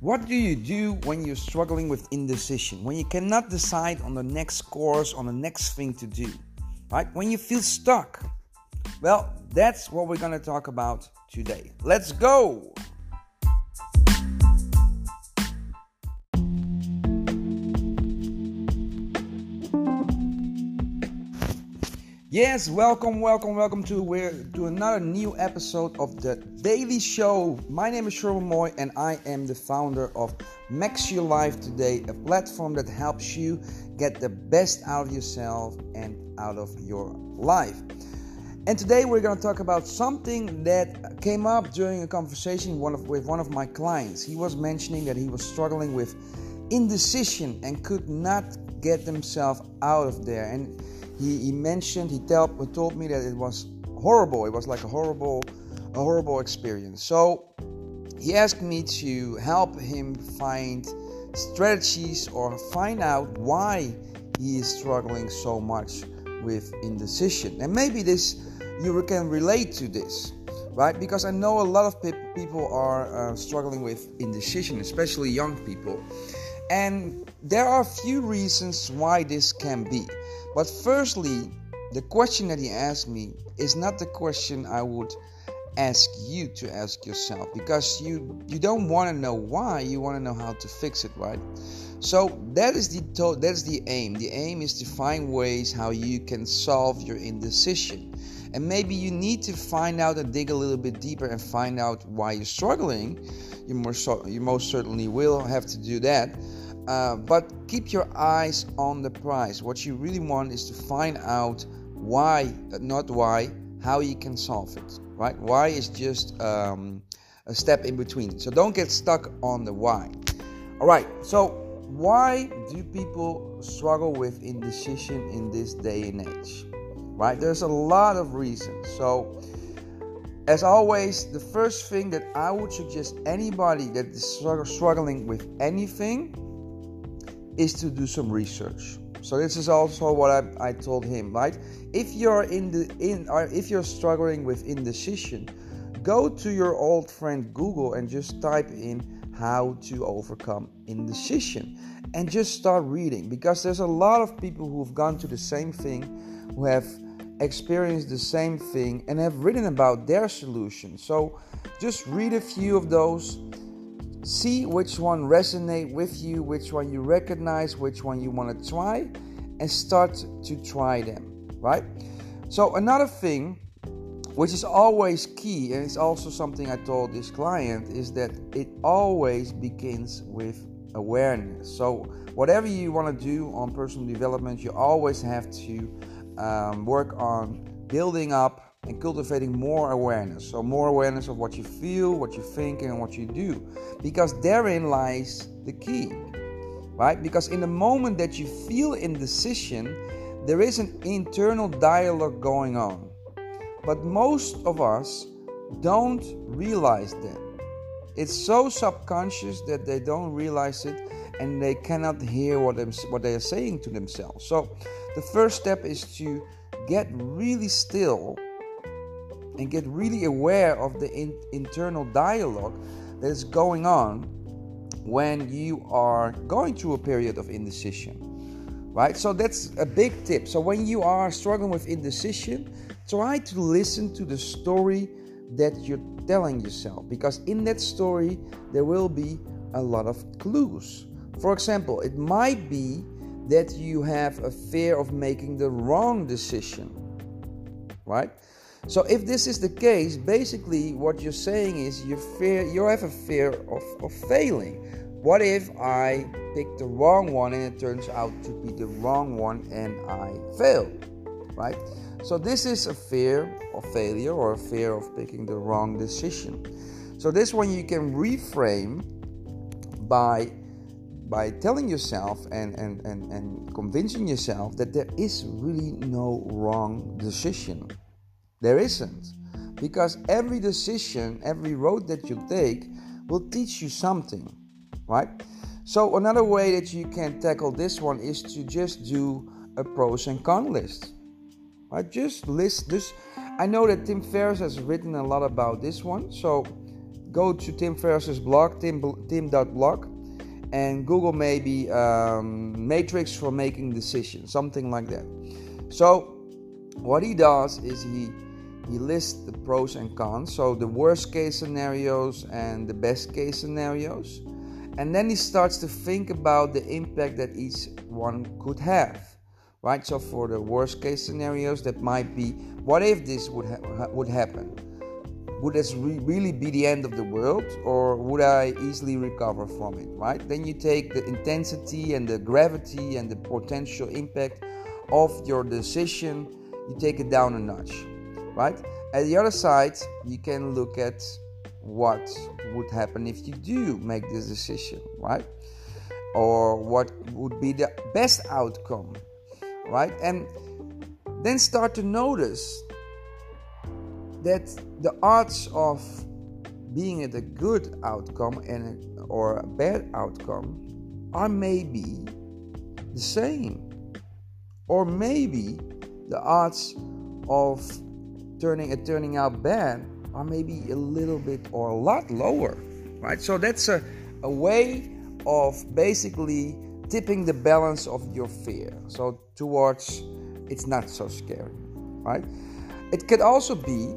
What do you do when you're struggling with indecision? When you cannot decide on the next course, on the next thing to do? Right? When you feel stuck? Well, that's what we're going to talk about today. Let's go! Yes, welcome, welcome, welcome to to another new episode of the Daily Show. My name is Sherman Moy, and I am the founder of Max Your Life Today, a platform that helps you get the best out of yourself and out of your life. And today we're going to talk about something that came up during a conversation one of, with one of my clients. He was mentioning that he was struggling with indecision and could not get himself out of there. And he, he mentioned, he told me that it was horrible. It was like a horrible, a horrible experience. So he asked me to help him find strategies or find out why he is struggling so much with indecision. And maybe this you can relate to this, right? Because I know a lot of pe- people are uh, struggling with indecision, especially young people. And there are a few reasons why this can be. But firstly, the question that he asked me is not the question I would ask you to ask yourself because you you don't want to know why you want to know how to fix it right? So that is the to- that's the aim. The aim is to find ways how you can solve your indecision and maybe you need to find out and dig a little bit deeper and find out why you're struggling you most so, you most certainly will have to do that uh, but keep your eyes on the prize. What you really want is to find out why, not why, how you can solve it. Right? Why is just um, a step in between. So don't get stuck on the why. All right. So why do people struggle with indecision in this day and age? Right? There's a lot of reasons. So as always, the first thing that I would suggest anybody that is struggling with anything is to do some research. So this is also what I, I told him, right? If you're in the in or if you're struggling with indecision, go to your old friend Google and just type in how to overcome indecision and just start reading because there's a lot of people who've gone to the same thing, who have experienced the same thing and have written about their solution. So just read a few of those. See which one resonate with you which one you recognize which one you want to try and start to try them right? So another thing which is always key and it's also something i told this client is that it always begins with awareness. So whatever you want to do on personal development you always have to um, work on building up and cultivating more awareness. So, more awareness of what you feel, what you think, and what you do. Because therein lies the key, right? Because in the moment that you feel indecision, there is an internal dialogue going on. But most of us don't realize that. It's so subconscious that they don't realize it and they cannot hear what, what they are saying to themselves. So, the first step is to get really still and get really aware of the in- internal dialogue that is going on when you are going through a period of indecision. Right? So that's a big tip. So when you are struggling with indecision, try to listen to the story that you're telling yourself because in that story there will be a lot of clues. For example, it might be that you have a fear of making the wrong decision. Right? So if this is the case, basically what you're saying is you fear you have a fear of, of failing. What if I pick the wrong one and it turns out to be the wrong one and I fail? Right? So this is a fear of failure or a fear of picking the wrong decision. So this one you can reframe by by telling yourself and, and, and, and convincing yourself that there is really no wrong decision there isn't. Because every decision, every road that you take will teach you something, right? So, another way that you can tackle this one is to just do a pros and cons list, right? Just list this. I know that Tim Ferriss has written a lot about this one, so go to Tim Ferriss's blog, tim, tim.blog, and Google maybe um, matrix for making decisions, something like that. So, what he does is he he lists the pros and cons, so the worst case scenarios and the best case scenarios, and then he starts to think about the impact that each one could have. Right, so for the worst case scenarios, that might be what if this would ha- would happen? Would this re- really be the end of the world or would I easily recover from it, right? Then you take the intensity and the gravity and the potential impact of your decision, you take it down a notch, right? At the other side, you can look at what would happen if you do make this decision, right? Or what would be the best outcome, right? And then start to notice that the odds of being at a good outcome and a, or a bad outcome are maybe the same. Or maybe the odds of turning it turning out bad are maybe a little bit or a lot lower right? So that's a, a way of basically tipping the balance of your fear. So towards it's not so scary right? It could also be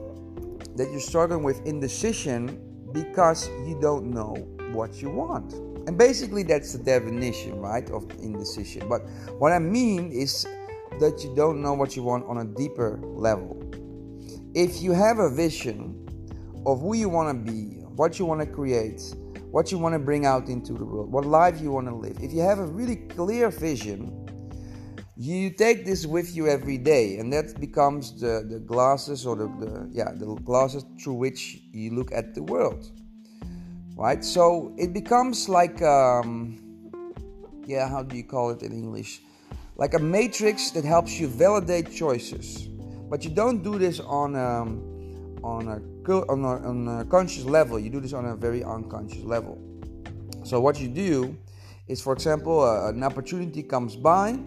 that you're struggling with indecision because you don't know what you want. And basically, that's the definition, right, of indecision. But what I mean is that you don't know what you want on a deeper level. If you have a vision of who you want to be, what you want to create, what you want to bring out into the world, what life you want to live, if you have a really clear vision, you take this with you every day and that becomes the, the glasses or the, the yeah the glasses through which you look at the world right? So it becomes like um yeah how do you call it in english? Like a matrix that helps you validate choices. But you don't do this on um, on a, on a on a conscious level. You do this on a very unconscious level. So what you do is for example uh, an opportunity comes by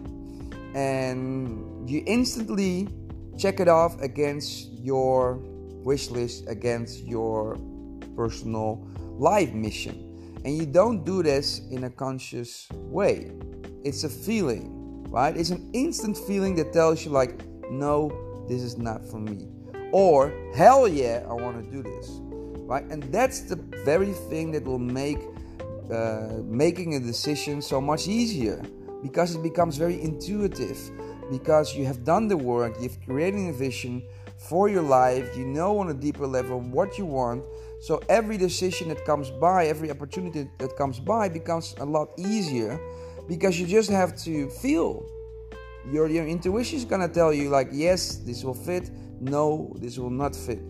and you instantly check it off against your wish list, against your personal life mission. And you don't do this in a conscious way. It's a feeling, right? It's an instant feeling that tells you, like, no, this is not for me. Or, hell yeah, I want to do this, right? And that's the very thing that will make uh, making a decision so much easier because it becomes very intuitive because you have done the work, you've created a vision for your life, you know on a deeper level what you want. So every decision that comes by, every opportunity that comes by becomes a lot easier because you just have to feel. Your, your intuition is gonna tell you like yes, this will fit, no, this will not fit.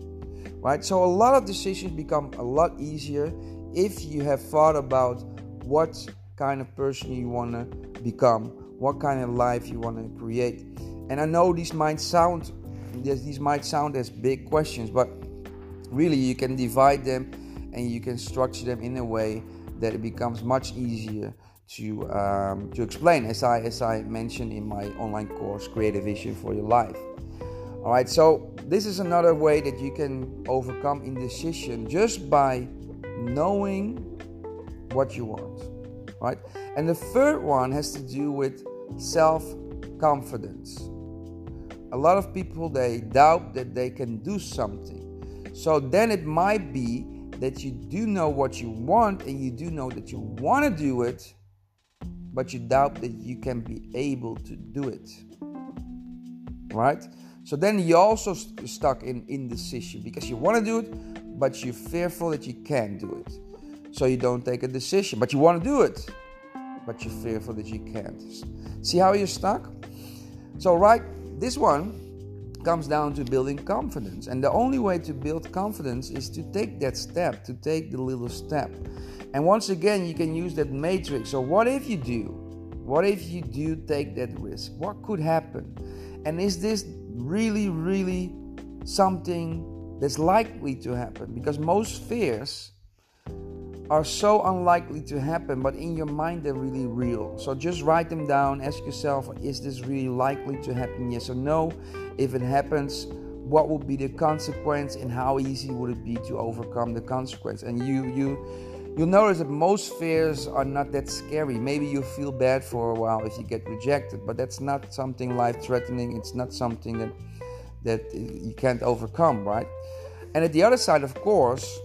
Right? So a lot of decisions become a lot easier if you have thought about what kind of person you want to become, what kind of life you want to create. And I know these might sound these might sound as big questions, but really you can divide them and you can structure them in a way that it becomes much easier to um, to explain as I as I mentioned in my online course Create a Vision for Your Life. All right, so this is another way that you can overcome indecision just by knowing what you want right? And the third one has to do with self confidence. A lot of people they doubt that they can do something. So then it might be that you do know what you want and you do know that you want to do it, but you doubt that you can be able to do it. Right? So then you're also st- stuck in indecision because you want to do it, but you're fearful that you can't do it. So you don't take a decision, but you want to do it, but you're fearful that you can't. See how you're stuck? So, right, this one comes down to building confidence. And the only way to build confidence is to take that step, to take the little step. And once again, you can use that matrix. So, what if you do? What if you do take that risk? What could happen? And is this really, really something that's likely to happen? Because most fears are so unlikely to happen, but in your mind they're really real. So just write them down. Ask yourself, is this really likely to happen? Yes or no. If it happens, what would be the consequence and how easy would it be to overcome the consequence and you you you'll notice that most fears are not that scary maybe you feel bad for a while if you get rejected but that's not something life threatening it's not something that that you can't overcome right and at the other side of course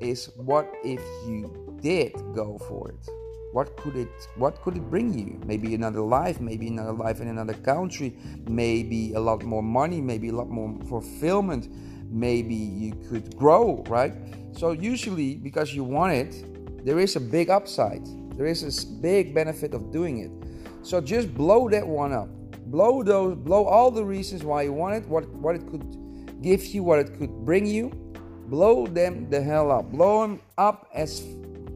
is what if you did go for it? What could it what could it bring you? Maybe another life maybe another life in another country maybe a lot more money maybe a lot more fulfillment maybe you could grow right? So usually because you want it there is a big upside. There is a big benefit of doing it. So just blow that one up. Blow those blow all the reasons why you want it what what it could give you what it could bring you blow them the hell up. Blow them up as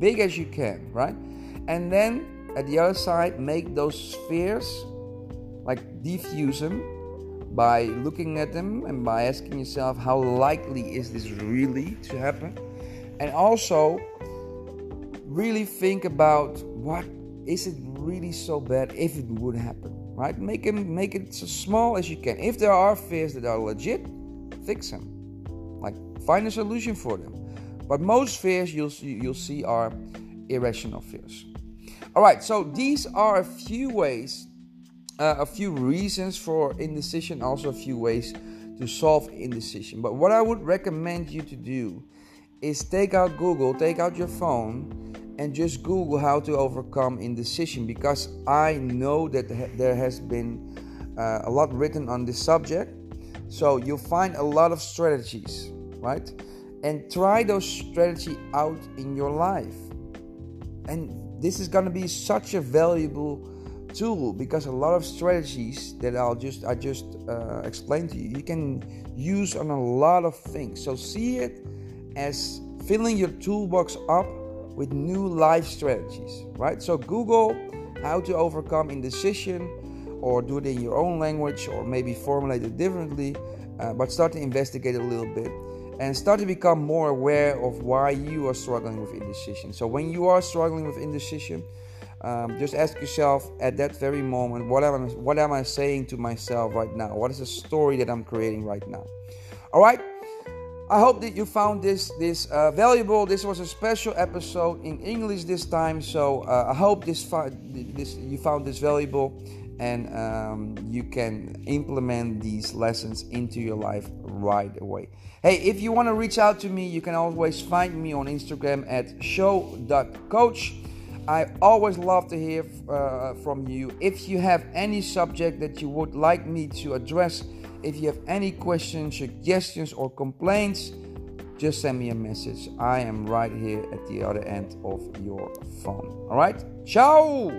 big as you can right? And then at the other side make those spheres like diffuse them by looking at them and by asking yourself how likely is this really to happen? And also really think about what is it really so bad if it would happen right? Make it make it as small as you can. If there are fears that are legit fix them like find a solution for them but most fears you'll see, you'll see are irrational fears all right, so these are a few ways, uh, a few reasons for indecision, also a few ways to solve indecision. But what I would recommend you to do is take out Google, take out your phone, and just Google how to overcome indecision because I know that there has been uh, a lot written on this subject. So you'll find a lot of strategies, right? And try those strategy out in your life. And this is going to be such a valuable tool because a lot of strategies that I'll just I just uh, explained to you you can use on a lot of things. So see it as filling your toolbox up with new life strategies, right? So Google how to overcome indecision or do it in your own language or maybe formulate it differently, uh, but start to investigate a little bit and start to become more aware of why you are struggling with indecision. So, when you are struggling with indecision, um, just ask yourself at that very moment, what am, I, what am I saying to myself right now? What is the story that I'm creating right now? All right. I hope that you found this this uh, valuable. This was a special episode in English this time, so uh, I hope this, this you found this valuable and um, you can implement these lessons into your life right away. Hey, if you want to reach out to me, you can always find me on Instagram at show.coach. I always love to hear uh, from you. If you have any subject that you would like me to address, if you have any questions, suggestions, or complaints, just send me a message. I am right here at the other end of your phone. All right? Ciao!